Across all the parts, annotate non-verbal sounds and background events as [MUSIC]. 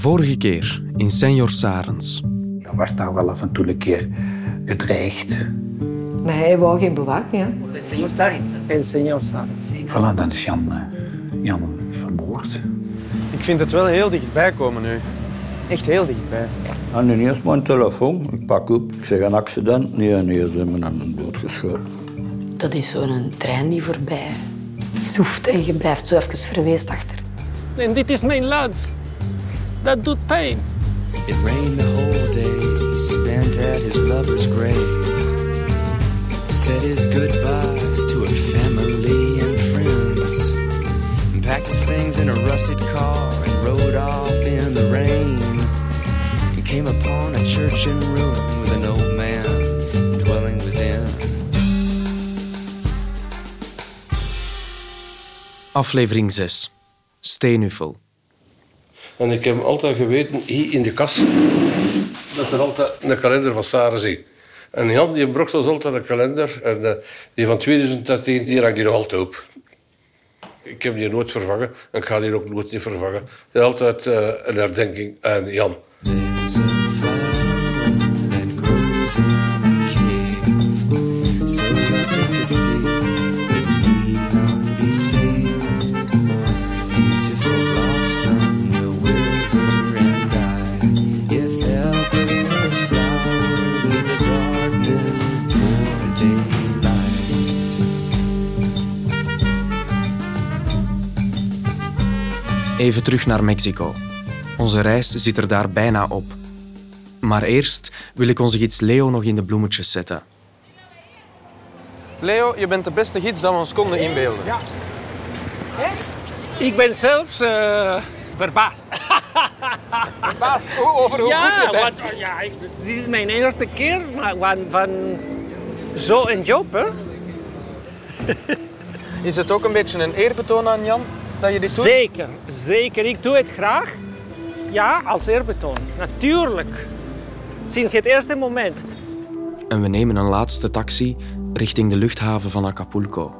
Vorige keer in Senor Sarens. Dan werd daar wel af en toe een keer gedreigd. Maar hij wou geen bewaking, hè? El señor Sáenz. Voilà, dan is Jan, eh, Jan vermoord. Ik vind het wel heel dichtbij komen nu. Echt heel dichtbij. En ineens mijn telefoon. Ik pak op. Ik zeg een accident. Nee, nee, ze hebben hem doodgeschoten. Dat is zo'n trein die voorbij zoeft en je blijft zo even verweest achter. En dit is mijn land. Dat doet pijn. It rained the whole day, spent at his lover's grave. Said his goodbyes to her family and friends. And packed his things in a rusted car and rode off in the rain. And came upon a church in ruin with an old man dwelling within. Aflevering 6. Steenuffel. En ik heb altijd geweten, hier in de kast, dat er altijd een kalender van Sarah zit. En Jan, die bracht ons altijd een kalender. En eh, die van 2013, die hangt hier nog altijd op. Ik heb die nooit vervangen en ik ga die ook nooit niet vervangen. Het is altijd eh, een herdenking aan Jan. Even terug naar Mexico. Onze reis zit er daar bijna op. Maar eerst wil ik onze gids Leo nog in de bloemetjes zetten. Leo, je bent de beste gids dat we ons konden inbeelden. Ik ben zelfs eh, verbaasd. [LAUGHS] Verbaasd over hoe ja, goed je bent. want ja, ik- dit is mijn eerste keer maar van, van zo'n job. Hè? Is het ook een beetje een eerbetoon aan Jan dat je dit doet? Zeker, zeker. Ik doe het graag. Ja, als eerbetoon. Natuurlijk. Sinds het eerste moment. En we nemen een laatste taxi richting de luchthaven van Acapulco.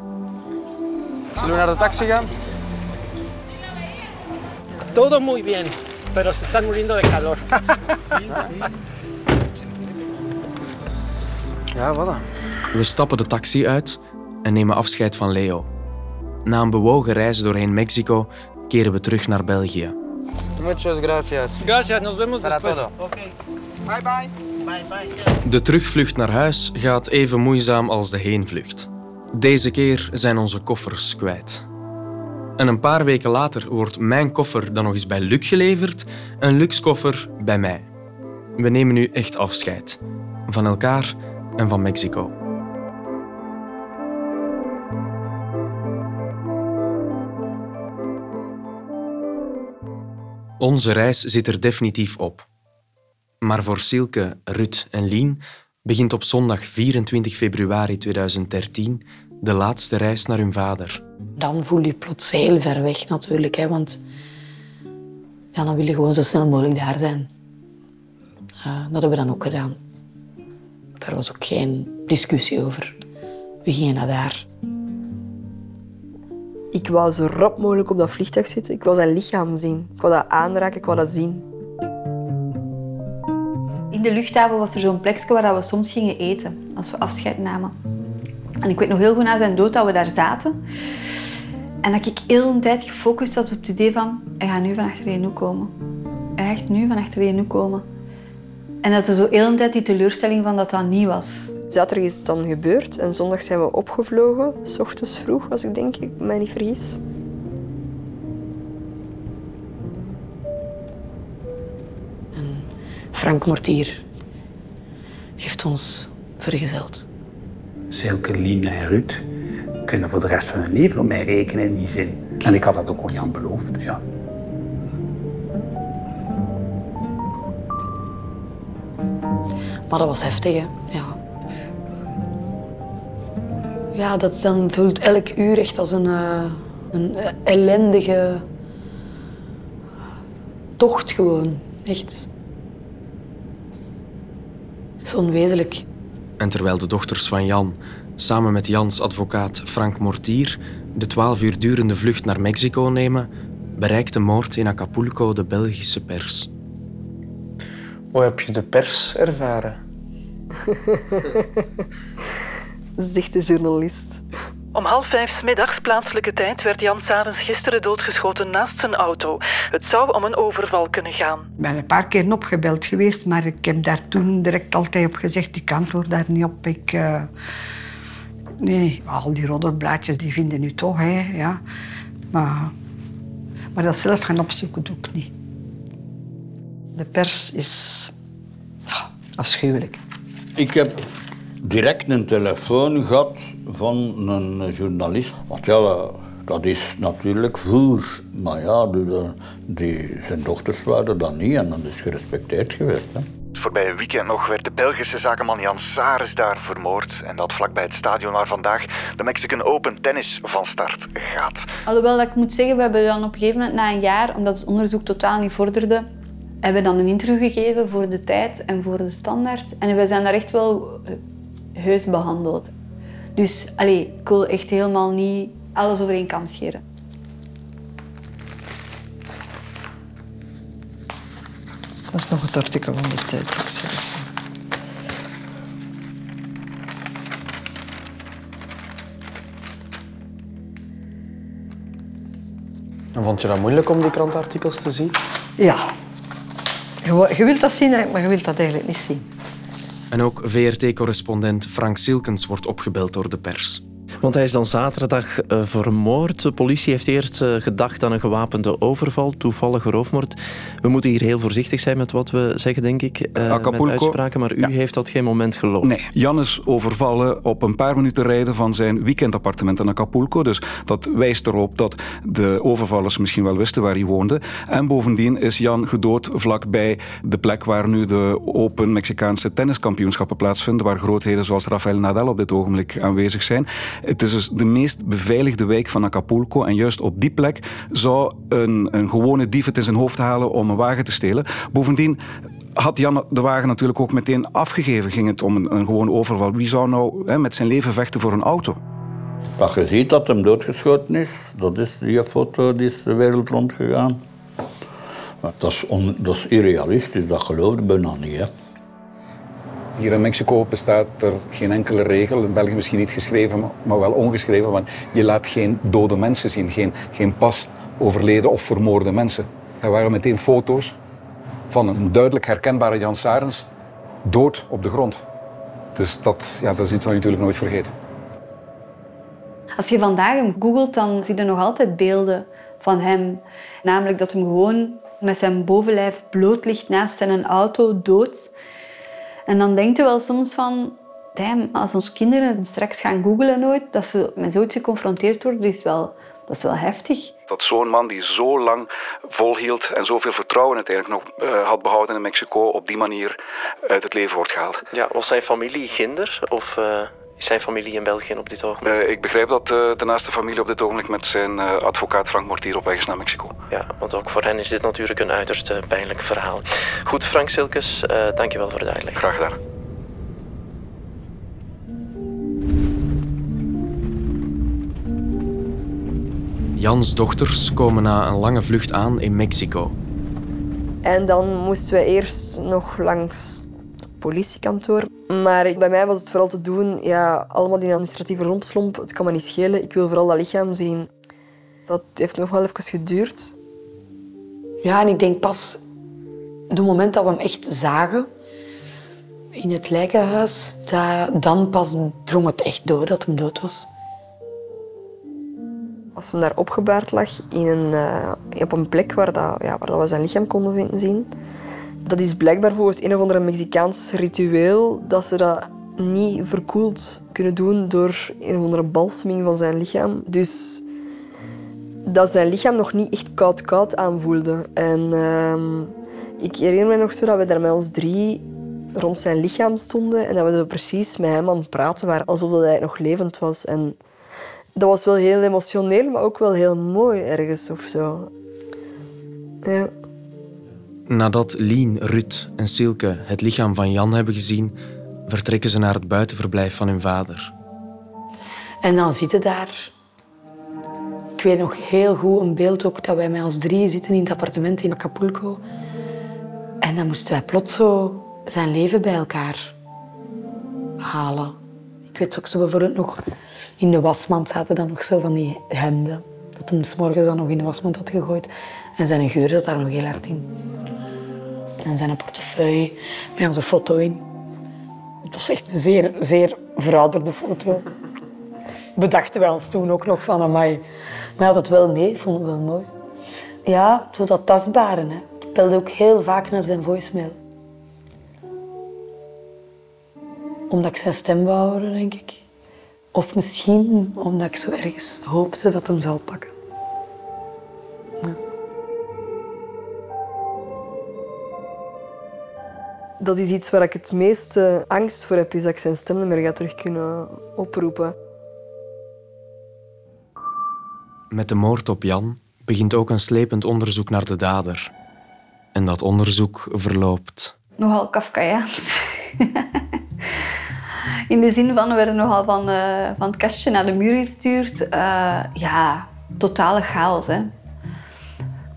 Zullen we naar de taxi gaan? Todo muy bien. Pero se están muriendo de calor. [LAUGHS] Ja, voilà. We stappen de taxi uit en nemen afscheid van Leo. Na een bewogen reis doorheen Mexico keren we terug naar België. Muchas gracias. Gracias, nos vemos después. todo. Bye bye. Bye bye. De terugvlucht naar huis gaat even moeizaam als de heenvlucht. Deze keer zijn onze koffers kwijt. En een paar weken later wordt mijn koffer dan nog eens bij Luc geleverd, een Lux koffer bij mij. We nemen nu echt afscheid. Van elkaar en van Mexico. Onze reis zit er definitief op. Maar voor Silke, Rut en Lien begint op zondag 24 februari 2013 de laatste reis naar hun vader. Dan voel je plots heel ver weg natuurlijk, hè, want ja, dan wil je gewoon zo snel mogelijk daar zijn. Eh, dat hebben we dan ook gedaan. Daar was ook geen discussie over. We gingen naar daar. Ik wou zo rap mogelijk op dat vliegtuig zitten. Ik wou zijn lichaam zien. Ik wou dat aanraken, ik wou dat zien. In de luchthaven was er zo'n plekje waar we soms gingen eten als we afscheid namen. En ik weet nog heel goed na zijn dood dat we daar zaten. En dat ik heel een tijd gefocust was op het idee van... Hij gaat nu van achter je nu komen. Hij gaat nu van achter je nu komen. En dat er zo heel een tijd die teleurstelling van dat dat niet was. Zaterdag is het dan gebeurd en zondag zijn we opgevlogen. S ochtends vroeg was ik denk ik, mij niet vergis. Frank Mortier heeft ons vergezeld. Silke, Lien en Ruud kunnen voor de rest van hun leven op mij rekenen in die zin. En ik had dat ook aan Jan beloofd. Ja. Maar dat was heftig, hè. Ja. Ja, dat, dan voelt elk uur echt als een, eh, een ellendige tocht gewoon. Echt. Zo onwezenlijk. En terwijl de dochters van Jan samen met Jans advocaat Frank Mortier de 12 uur durende vlucht naar Mexico nemen, bereikt de moord in Acapulco de Belgische pers. Hoe heb je de pers ervaren? [LAUGHS] Zegt de journalist. Om half vijf 's middags plaatselijke tijd werd Jan Sarens gisteren doodgeschoten naast zijn auto. Het zou om een overval kunnen gaan. Ik ben een paar keer opgebeld geweest, maar ik heb daar toen direct altijd op gezegd, ik antwoord daar niet op. Ik, eh, nee, al die roddelblaadjes die vinden nu toch, hè, ja. Maar, maar dat zelf gaan opzoeken doe ik niet. De pers is ja, afschuwelijk. Ik heb direct een telefoon gehad van een journalist. Want ja, dat is natuurlijk voer. Maar ja, die, die, zijn dochters waren dat niet en dat is gerespecteerd geweest. Hè. Voorbij een weekend nog werd de Belgische zakenman Jan Sares daar vermoord. En dat vlakbij het stadion waar vandaag de Mexican Open Tennis van start gaat. Alhoewel dat ik moet zeggen, we hebben dan op een gegeven moment na een jaar, omdat het onderzoek totaal niet vorderde, hebben dan een interview gegeven voor de tijd en voor de standaard. En we zijn daar echt wel eh, heus behandeld. Dus allee, ik wil echt helemaal niet alles over één kam scheren. Dat is nog het artikel van de tijd. En vond je dat moeilijk om die krantartikels te zien? Ja. Je, wilt dat zien, maar je wilt dat eigenlijk niet zien. En ook VRT-correspondent Frank Silkens wordt opgebeld door de pers. Want hij is dan zaterdag eh, vermoord. De politie heeft eerst eh, gedacht aan een gewapende overval, toevallige roofmoord. We moeten hier heel voorzichtig zijn met wat we zeggen, denk ik, Acapulco. met uitspraken. Maar u heeft dat geen moment geloofd. Nee, Jan is overvallen op een paar minuten rijden van zijn weekendappartement in Acapulco. Dus dat wijst erop dat de overvallers misschien wel wisten waar hij woonde. En bovendien is Jan gedood vlakbij de plek waar nu de Open Mexicaanse tenniskampioenschappen plaatsvinden, waar grootheden zoals Rafael Nadal op dit ogenblik aanwezig zijn. Het is dus de meest beveiligde wijk van Acapulco. En juist op die plek zou een, een gewone dief het in zijn hoofd halen om een wagen te stelen. Bovendien had Jan de wagen natuurlijk ook meteen afgegeven. Ging het om een, een gewone overval. Wie zou nou hè, met zijn leven vechten voor een auto? Dat je ziet dat hem doodgeschoten is, dat is die foto die is de wereld rondgegaan. Maar dat, is dat is irrealistisch, dat geloof ik bijna niet. Hier in Mexico bestaat er geen enkele regel, in België misschien niet geschreven, maar- wel ongeschreven, van je laat geen dode mensen zien, geen, geen pas overleden of vermoorde mensen. Er waren meteen foto's van een duidelijk herkenbare Jan Sarens dood op de grond. Dus dat, ja, dat is iets dat je natuurlijk nooit vergeet. Als je vandaag hem googelt, dan zie je nog altijd beelden van hem. Namelijk dat hem gewoon met zijn bovenlijf bloot ligt naast zijn auto, dood. En dan denkt je wel soms van... Damn, als onze kinderen straks gaan googlen nooit, dat ze met zoiets geconfronteerd worden, is wel, dat is wel heftig. Dat zo'n man die zo lang volhield en zoveel vertrouwen uiteindelijk nog eh, had behouden in Mexico, op die manier uit het leven wordt gehaald. Ja, was zijn familie Ginder of eh, is zijn familie in België op dit ogenblik? Eh, ik begrijp dat eh, de naaste familie op dit ogenblik met zijn eh, advocaat Frank Mortier op weg is naar Mexico. Ja, want ook voor hen is dit natuurlijk een uiterst pijnlijk verhaal. Goed, Frank Silkes, eh dankjewel voor de uitleg. Graag gedaan. Jans dochters komen na een lange vlucht aan in Mexico. En dan moesten we eerst nog langs politiekantoor. Maar bij mij was het vooral te doen, ja, allemaal die administratieve rompslomp, het kan me niet schelen. Ik wil vooral dat lichaam zien. Dat heeft nog wel even geduurd. Ja, en ik denk pas op het moment dat we hem echt zagen in het lijkenhuis, dat, dan pas drong het echt door dat hem dood was. Als hem daar opgebaard lag in een, eh, op een plek waar, dat, ja, waar dat we zijn lichaam konden vinden zien. Dat is blijkbaar volgens een of andere Mexicaans ritueel dat ze dat niet verkoeld kunnen doen door een of andere balseming van zijn lichaam. Dus dat zijn lichaam nog niet echt koud-koud aanvoelde. En ehm, ik herinner me nog zo dat we daar met ons drie rond zijn lichaam stonden en dat we precies met hem aan het praten waren, alsof dat hij nog levend was. En dat was wel heel emotioneel, maar ook wel heel mooi ergens of zo. Ja. Nadat Lien, Ruud en Silke het lichaam van Jan hebben gezien, vertrekken ze naar het buitenverblijf van hun vader. En dan zit je daar ik weet nog heel goed een beeld ook dat wij met ons drieën zitten in het appartement in Acapulco. En dan moesten wij plots zo zijn leven bij elkaar halen. Ik weet ook zo bijvoorbeeld nog, in de wasmand zaten dan nog zo van die hemden. Dat hem 's morgens dan nog in de wasmand had gegooid. En zijn geur zat daar nog heel hard in. En zijn portefeuille met onze foto in. Het was echt een zeer, zeer verouderde foto. Bedachten wij ons toen ook nog van, amai. Maar had het wel mee, vond het wel mooi. Ja, zo dat tastbare. Hè. Ik belde ook heel vaak naar zijn voicemail. Omdat ik zijn stem wou horen, denk ik. Of misschien omdat ik zo ergens hoopte dat hem zou pakken. Dat is iets waar ik het meeste angst voor heb, is dat ik zijn stem niet meer ga terug kunnen oproepen. Met de moord op Jan begint ook een slepend onderzoek naar de dader. En dat onderzoek verloopt. Nogal Kafkaïaans. In de zin van, we werden nogal van, eh, van het kastje naar de muur gestuurd. Eh, ja, totale chaos. Hè.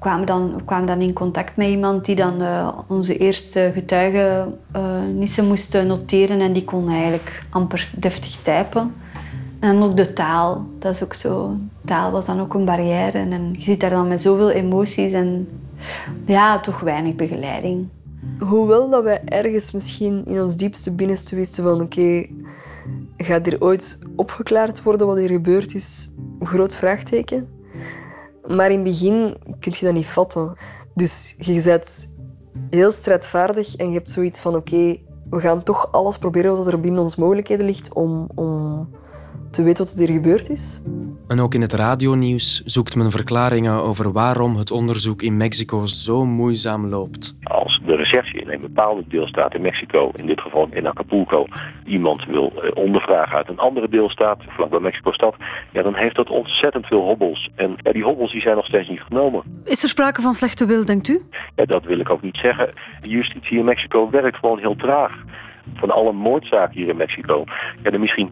Kwamen dan, we kwamen dan in contact met iemand die dan eh, onze eerste getuigenissen moest noteren en die kon eigenlijk amper deftig typen. En ook de taal, dat is ook zo. Taal was dan ook een barrière en je zit daar dan met zoveel emoties en ja, toch weinig begeleiding. Hoewel dat wij ergens misschien in ons diepste binnenste wisten van oké, gaat hier ooit opgeklaard worden wat hier gebeurd is? Groot vraagteken. Maar in het begin kun je dat niet vatten. Dus je bent heel strijdvaardig en je hebt zoiets van oké, we gaan toch alles proberen wat er binnen onze mogelijkheden ligt om, om te weten wat er gebeurd is. En ook in het radionieuws zoekt men verklaringen over waarom het onderzoek in Mexico zo moeizaam loopt. Als de recherche in een bepaalde deelstaat in Mexico, in dit geval in Acapulco, iemand wil eh, ondervragen uit een andere deelstaat, vlakbij Mexico-stad, ja, dan heeft dat ontzettend veel hobbels. En ja, die hobbels die zijn nog steeds niet genomen. Is er sprake van slechte wil, denkt u? Ja, dat wil ik ook niet zeggen. De justitie in Mexico werkt gewoon heel traag. Van alle moordzaken hier in Mexico, ja, er misschien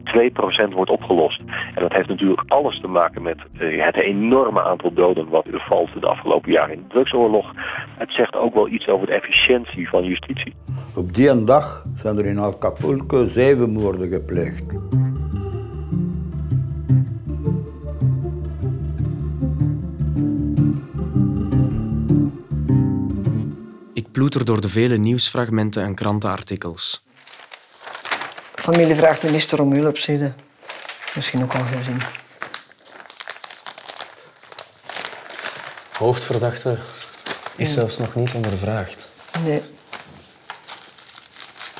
2% wordt opgelost. En dat heeft natuurlijk alles te maken met eh, het enorme aantal doden wat er valt de afgelopen jaren in de drugsoorlog. Het zegt ook wel iets over de efficiëntie van justitie. Op die dag zijn er in Acapulco zeven moorden gepleegd. Ik ploeter door de vele nieuwsfragmenten en krantenartikels. Familie vraagt minister om hulp, zie je. Misschien ook al gezien. Hoofdverdachte is zelfs nog niet ondervraagd. Nee.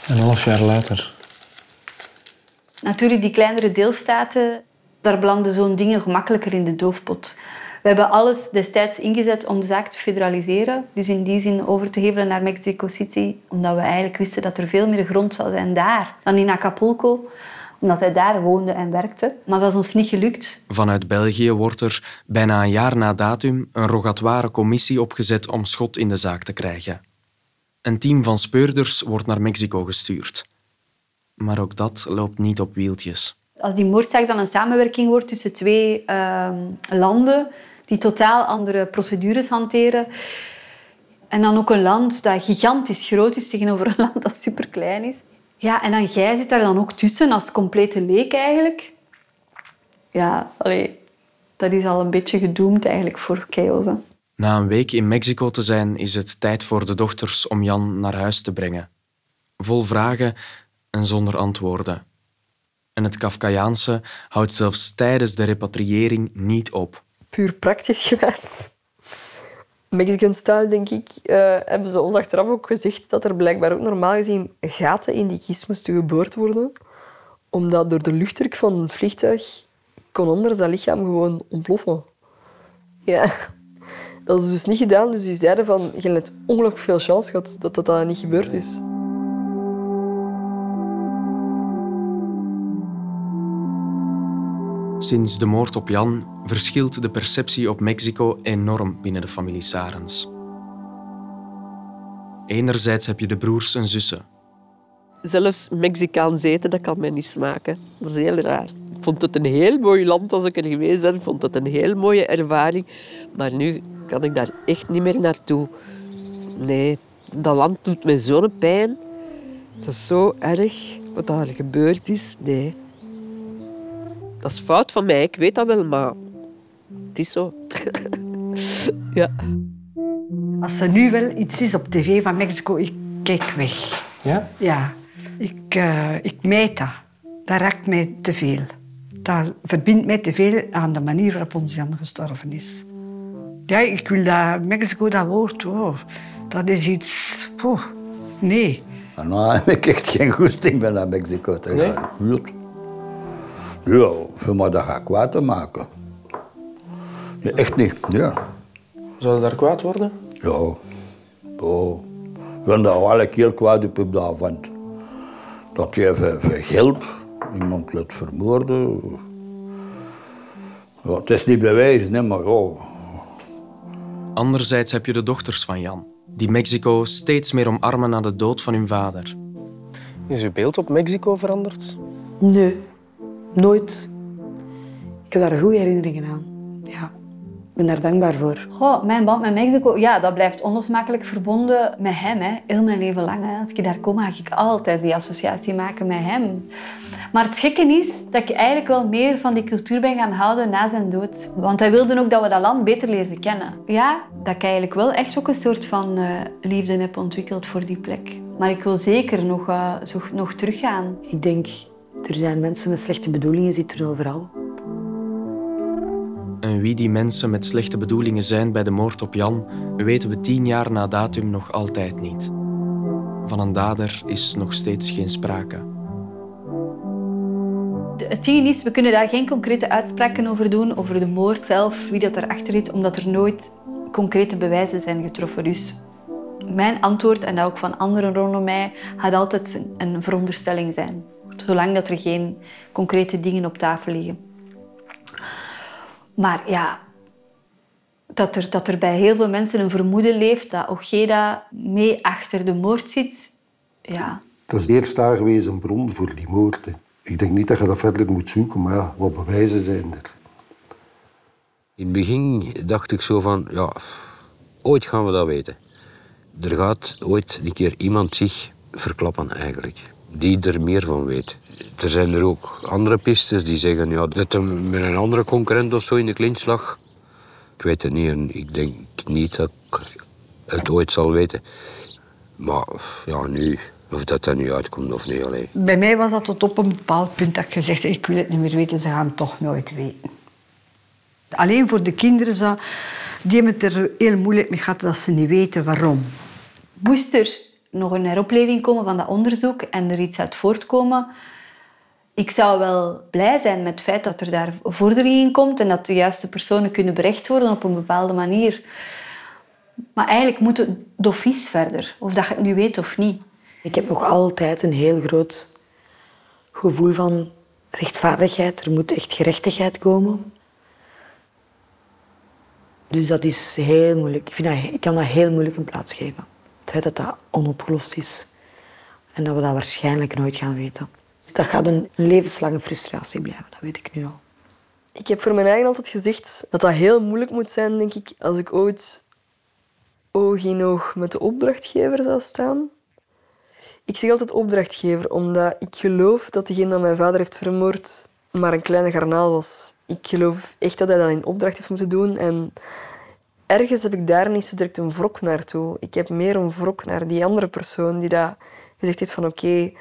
Een half jaar later. Natuurlijk, die kleinere deelstaten, daar belanden zo'n dingen gemakkelijker in de doofpot. We hebben alles destijds ingezet om de zaak te federaliseren. Dus in die zin over te hevelen naar Mexico City. Omdat we eigenlijk wisten dat er veel meer grond zou zijn daar dan in Acapulco. Omdat hij daar woonde en werkte. Maar dat is ons niet gelukt. Vanuit België wordt er, bijna een jaar na datum, een rogatoire commissie opgezet om schot in de zaak te krijgen. Een team van speurders wordt naar Mexico gestuurd. Maar ook dat loopt niet op wieltjes. Als die moordzaak dan een samenwerking wordt tussen twee ehm, landen die totaal andere procedures hanteren. En dan ook een land dat gigantisch groot is tegenover een [LAUGHS] land dat superklein is. Ja, en dan jij zit daar dan ook tussen als complete leek eigenlijk. Ja, allee, dat is al een beetje gedoemd eigenlijk voor chaos. hè. Na een week in Mexico te zijn, is het tijd voor de dochters om Jan naar huis te brengen. Vol vragen en zonder antwoorden. En het Kafkaiaanse houdt zelfs tijdens de repatriëring niet op. Puur praktisch [LAUGHS] gewijs. Mexican style, denk ik, eh, hebben ze ons achteraf ook gezegd dat er blijkbaar ook normaal gezien gaten in die kist moesten geboord worden. Omdat door de luchtdruk van het vliegtuig kon anders dat lichaam gewoon ontploffen. Ja, [LAUGHS] dat is dus niet gedaan. Dus die zeiden van, je hebt ongelooflijk veel chance gehad dat dat, dat niet gebeurd is. Sinds de moord op Jan verschilt de perceptie op Mexico enorm binnen de familie Sarens. Enerzijds heb je de broers en zussen. Zelfs Mexicaans eten, dat kan mij niet smaken. Dat is heel raar. vond het een heel mooi land als ik er geweest ben. Ik vond het een heel mooie ervaring. Maar nu kan ik daar echt niet meer naartoe. Nee, dat land doet me zo'n pijn. Dat is zo erg wat daar gebeurd is. Nee. Dat is fout van mij, ik weet dat wel, maar het is zo. [LAUGHS] ja. Als er nu wel iets is op tv van Mexico, ik kijk weg. Ja? Ja. Ik, eh, ik meet dat. Dat raakt mij te veel. Dat verbindt mij te veel aan de manier waarop ons Jan gestorven is. Ja, ik wil dat Mexico, dat woord, oh, dat is iets... nee. En nou [LAUGHS] heb ik echt geen goesting meer naar Mexico te gaan. Buurt. Ja, voor mij dat gaat kwaad te maken. Echt niet, ja. Zou je daar kwaad worden? Ja. Oh. Ik ben daar alle keer kwaad op op dat vent. Dat je voor, voor geld iemand laat vermoorden. Ja, het is niet bewijzen, hè, maar ja. Anderzijds heb je de dochters van Jan, die Mexico steeds meer omarmen na de dood van hun vader. Is uw beeld op Mexico veranderd? Nee, nooit. Ik heb daar goede herinneringen aan. Ja, ben daar dankbaar voor. Goh, mijn band met Mexico, ja, dat blijft onlosmakelijk verbonden met hem. Hè. Heel mijn leven lang. Hè. Als ik daar kom, ga ik altijd die associatie maken met hem. Maar het gekke is dat ik eigenlijk wel meer van die cultuur ben gaan houden na zijn dood. Want hij wilde ook dat we dat land beter leerden kennen. Ja, dat ik eigenlijk wel echt ook een soort van eh, liefde heb ontwikkeld voor die plek. Maar ik wil zeker nog, eh, zo, nog teruggaan. Ik denk, er zijn mensen met slechte bedoelingen zitten overal. En wie die mensen met slechte bedoelingen zijn bij de moord op Jan, weten we tien jaar na datum nog altijd niet. Van een dader is nog steeds geen sprake. Het ding is, we kunnen daar geen concrete uitspraken over doen, over de moord zelf, wie dat erachter zit, omdat er nooit concrete bewijzen zijn getroffen. Dus mijn antwoord, en dat ook van anderen rondom mij, gaat altijd een veronderstelling zijn. Zolang dat er geen concrete dingen op tafel liggen. Maar ja, dat er, dat er bij heel veel mensen een vermoeden leeft dat Ojeda mee achter de moord zit, ja, Dat is eerst daar geweest een bron voor die moord. hè. Ik denk niet dat je dat verder moet zoeken, maar ja, wat bewijzen zijn er? In het begin dacht ik zo van, ja, ooit gaan we dat weten. Er gaat ooit een keer iemand zich verklappen eigenlijk, die er meer van weet. Er zijn er ook andere pistes die zeggen ja, dat hij met een andere concurrent of zo in de clinch lag. Ik weet het niet en ik denk niet dat ik het ooit zal weten. Maar ja, nu, of dat er nu uitkomt of niet, alleen. Bij mij was dat tot op een bepaald punt dat ik gezegd heb, ik wil het niet meer weten, ze gaan het toch nooit weten. Alleen voor de kinderen, zo, die hebben het er heel moeilijk mee gehad dat ze niet weten waarom. moest er nog een heropleving komen van dat onderzoek en er iets uit voortkomen, ik zou wel blij zijn met het feit dat er daar vordering in komt en dat de juiste personen kunnen berecht worden op een bepaalde manier. Maar eigenlijk moet het d'office verder, of dat je het nu weet of niet. Ik heb nog altijd een heel groot gevoel van rechtvaardigheid. Er moet echt gerechtigheid komen. Dus dat is heel moeilijk. Ik, vind dat, ik kan dat heel moeilijk een plaats geven. Het feit dat dat onopgelost is. En dat we dat waarschijnlijk nooit gaan weten. Dat gaat een levenslange frustratie blijven, dat weet ik nu al. Ik heb voor mijn eigen altijd gezegd dat dat heel moeilijk moet zijn, denk ik, als ik ooit oog in oog met de opdrachtgever zou staan. Ik zeg altijd opdrachtgever, omdat ik geloof dat degene dat mijn vader heeft vermoord maar een kleine garnaal was. Ik geloof echt dat hij dat in opdracht heeft moeten doen. En ergens heb ik daar niet zo direct een wrok naartoe. Ik heb meer een wrok naar die andere persoon die dat gezegd heeft van oké,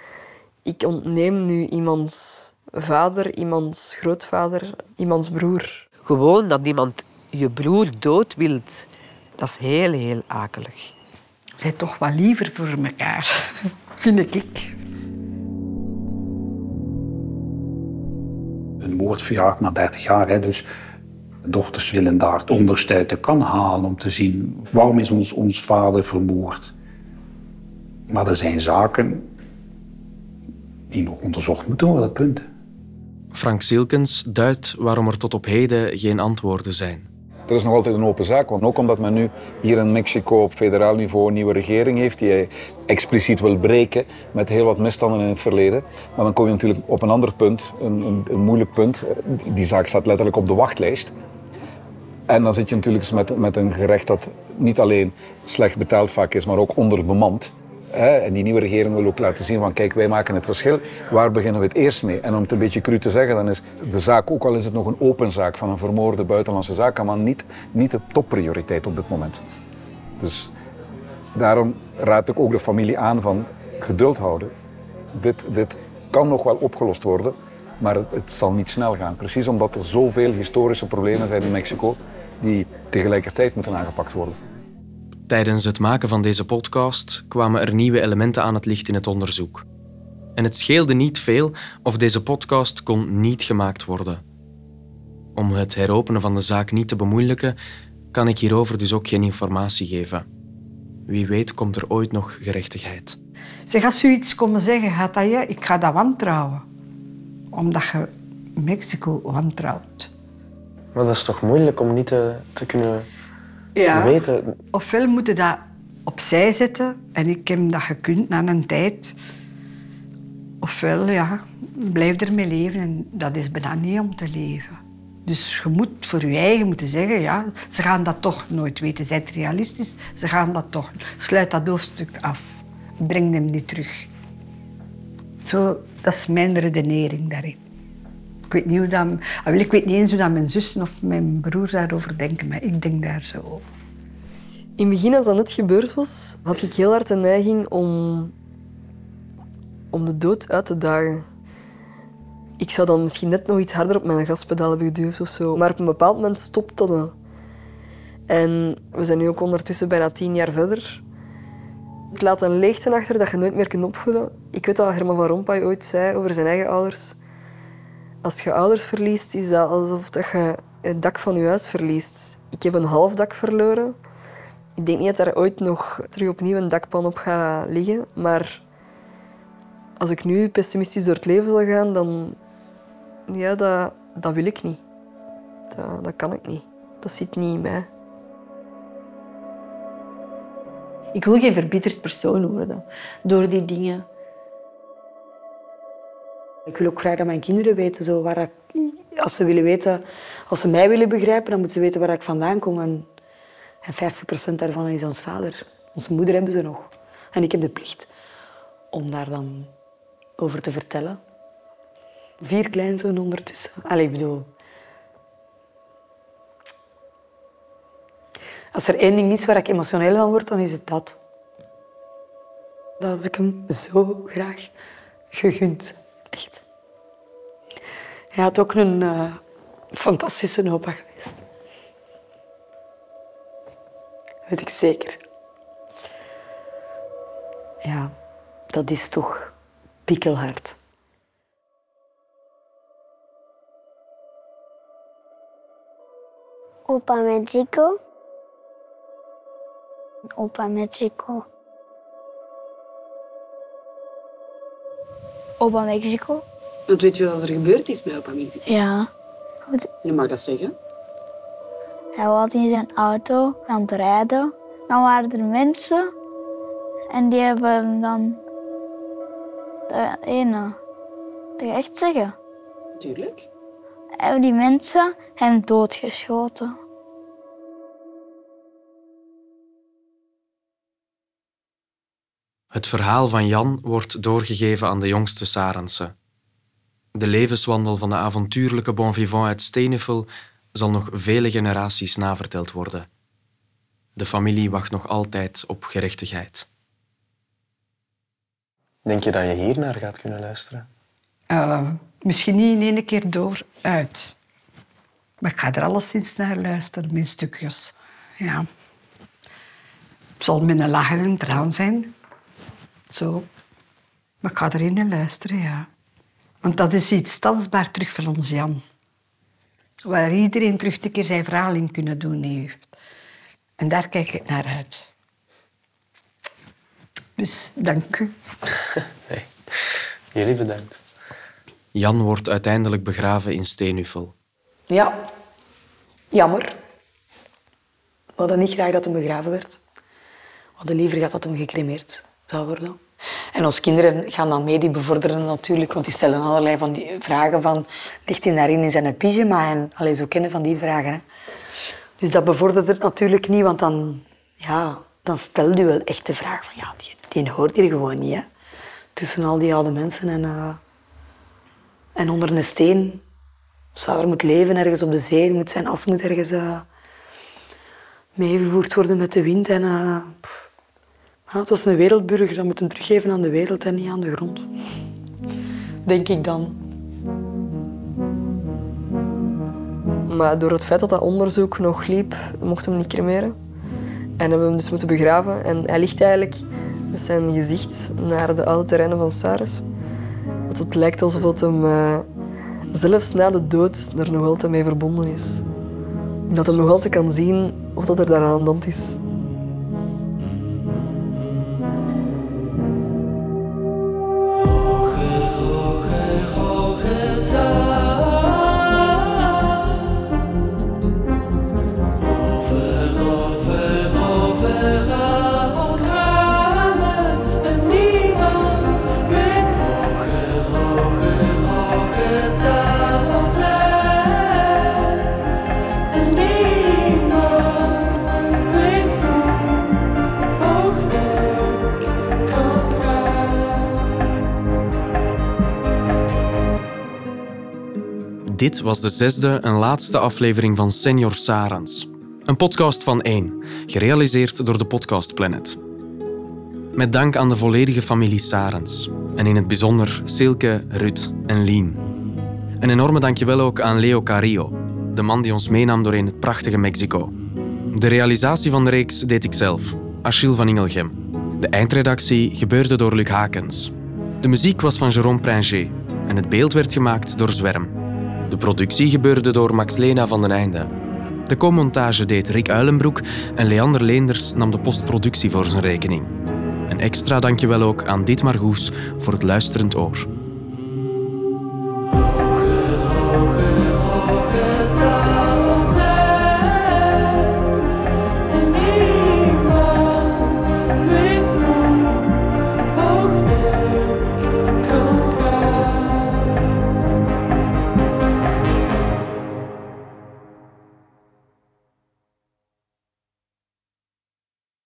ik ontneem nu iemands vader, iemands grootvader, iemands broer. Gewoon dat iemand je broer dood wilt, dat is heel, heel akelig. Zijn toch wel liever voor elkaar, [LAUGHS] vind ik. Een moord verjaart na 30 jaar. Hè, dus dochters willen daar het onderste uit de kan halen om te zien waarom is ons, ons vader vermoord. Maar er zijn zaken die nog onderzocht moeten worden, punt. Frank Silkens duidt waarom er tot op heden geen antwoorden zijn. Dat is nog altijd een open zaak. Want ook omdat men nu hier in Mexico op federaal niveau een nieuwe regering heeft die hij expliciet wil breken met heel wat misstanden in het verleden. Maar dan kom je natuurlijk op een ander punt, een, een, een moeilijk punt. Die zaak staat letterlijk op de wachtlijst. En dan zit je natuurlijk met, met een gerecht dat niet alleen slecht betaald vaak is, maar ook onderbemand. Hè? En die nieuwe regering wil ook laten zien van kijk, wij maken het verschil. Waar beginnen we het eerst mee? En om het een beetje cru te zeggen, dan is de zaak, ook al is het nog een open zaak van een vermoorde buitenlandse zakenman, niet, niet de topprioriteit op dit moment. Dus daarom raad ik ook de familie aan van geduld houden. Dit, dit kan nog wel opgelost worden, maar het, het zal niet snel gaan. Precies omdat er zoveel historische problemen zijn in Mexico die tegelijkertijd moeten aangepakt worden. Tijdens het maken van deze podcast kwamen er nieuwe elementen aan het licht in het onderzoek. En het scheelde niet veel of deze podcast kon niet gemaakt worden. Om het heropenen van de zaak niet te bemoeilijken, kan ik hierover dus ook geen informatie geven. Wie weet komt er ooit nog gerechtigheid. Zeg, als u iets komen zeggen, gaat dat je, ik ga dat wantrouwen. Omdat je Mexico wantrouwt. Maar dat is toch moeilijk om niet te, te kunnen Ja. weten. Ofwel moet je dat opzij zetten en ik heb dat gekund na een tijd. Ofwel, ja, blijf ermee leven en dat is bijna niet om te leven. Dus je moet voor je eigen moeten zeggen, ja, ze gaan dat toch nooit weten. Zijt realistisch, ze gaan dat toch. Sluit dat hoofdstuk af. Breng hem niet terug. Zo, dat is mijn redenering daarin. Ik weet, niet hoe dat, ah, ik weet niet eens hoe mijn zussen of mijn broers daarover denken, maar ik denk daar zo over. In het begin, als dat net gebeurd was, had ik heel hard de neiging om, om de dood uit te dagen. Ik zou dan misschien net nog iets harder op mijn gaspedaal hebben geduwd of zo. Maar op een bepaald moment stopte dat. En we zijn nu ook ondertussen bijna tien jaar verder. Het laat een leegte achter dat je nooit meer kunt opvullen. Ik weet dat Herman van Rompuy ooit zei over zijn eigen ouders. Als je ouders verliest, is dat alsof dat je het dak van je huis verliest. Ik heb een half dak verloren. Ik denk niet dat er ooit nog terug opnieuw een dakpan op gaat liggen. Maar als ik nu pessimistisch door het leven zal gaan, dan... Ja, dat, dat wil ik niet. Dat, dat kan ik niet. Dat zit niet in mij. Ik wil geen verbitterd persoon worden door die dingen. Ik wil ook graag dat mijn kinderen weten, zo waar ik, als ze willen weten, als ze mij willen begrijpen, dan moeten ze weten waar ik vandaan kom. En, en 50% daarvan is ons vader. Onze moeder hebben ze nog. En ik heb de plicht om daar dan over te vertellen. Vier kleinzonen ondertussen. Allee, ik bedoel... Als er één ding is waar ik emotioneel van word, dan is het dat. Dat ik hem zo graag gegund. Hij had ook een eh, fantastische opa geweest. Weet ik zeker. Ja, dat is toch pikkelhard. Opa Mexico. Opa Mexico. Opa Mexico. Want weet je wat er gebeurd is met opa Mexico? Ja. Je mag dat zeggen. Hij was in zijn auto aan het rijden. Dan waren er mensen. En die hebben hem dan... De ene... Dat ga ik echt zeggen. Tuurlijk. Hebben die mensen hem doodgeschoten. Het verhaal van Jan wordt doorgegeven aan de jongste Sarendse. De levenswandel van de avontuurlijke bon vivant uit Stenevel zal nog vele generaties naverteld worden. De familie wacht nog altijd op gerechtigheid. Denk je dat je hier naar gaat kunnen luisteren? Eh, misschien niet in één keer door uit. Maar ik ga er alleszins naar luisteren, mijn stukjes. Ja. Het zal met een lach en een traan zijn. Zo. Maar ik ga erin naar luisteren, ja. Want dat is iets tastbaar terug van ons Jan. Waar iedereen terug een keer zijn verhaal in kunnen doen heeft. En daar kijk ik naar uit. Dus dank u. [LAUGHS] Jullie bedankt. Jan wordt uiteindelijk begraven in Steenuffel. Ja, jammer. We hadden niet graag dat hem begraven werd. We hadden liever gehad dat hem gecremeerd zou worden. En onze kinderen gaan dan mee, die bevorderen natuurlijk, want die stellen allerlei van die vragen van, ligt hij daarin in zijn pyjama? En alleen zo kennen van die vragen. Hè. Dus dat bevordert het natuurlijk niet, want dan, ja, dan stelt u wel echt de vraag van, ja, die, die hoort hier gewoon niet. Hè. Tussen al die oude mensen en, uh, en onder een steen. Zou er moet leven ergens op de zee, moet zijn as moet ergens uh, meegevoerd worden met de wind. En, uh, ja, het was een wereldburger, dat moet hem teruggeven aan de wereld en niet aan de grond. Denk ik dan. Maar door het feit dat dat onderzoek nog liep, mochten we hem niet cremeren. En hebben we hem dus moeten begraven. En hij ligt eigenlijk met zijn gezicht naar de oude terreinen van Saris. Dat het lijkt alsof het hem uh, zelfs na de dood er nog altijd mee verbonden is. Dat hij nog altijd kan zien of dat er daar aan de hand is. Dit was de zesde en laatste aflevering van Senior Sarans. Een podcast van één, gerealiseerd door de Podcast Planet. Met dank aan de volledige familie Sarans. En in het bijzonder Silke, Ruud en Lien. Een enorme dankjewel ook aan Leo Carrillo, de man die ons meenam doorheen het prachtige Mexico. De realisatie van de reeks deed ik zelf, Achille van Ingelgem. De eindredactie gebeurde door Luc Hakens. De muziek was van Jérôme Pringer en het beeld werd gemaakt door Zwerm. De productie gebeurde door Max Lena van den Einde. De co-montage deed Rick Uilenbroek en Leander Leenders nam de postproductie voor zijn rekening. Een extra dankjewel ook aan Dietmar Goes voor het luisterend oor.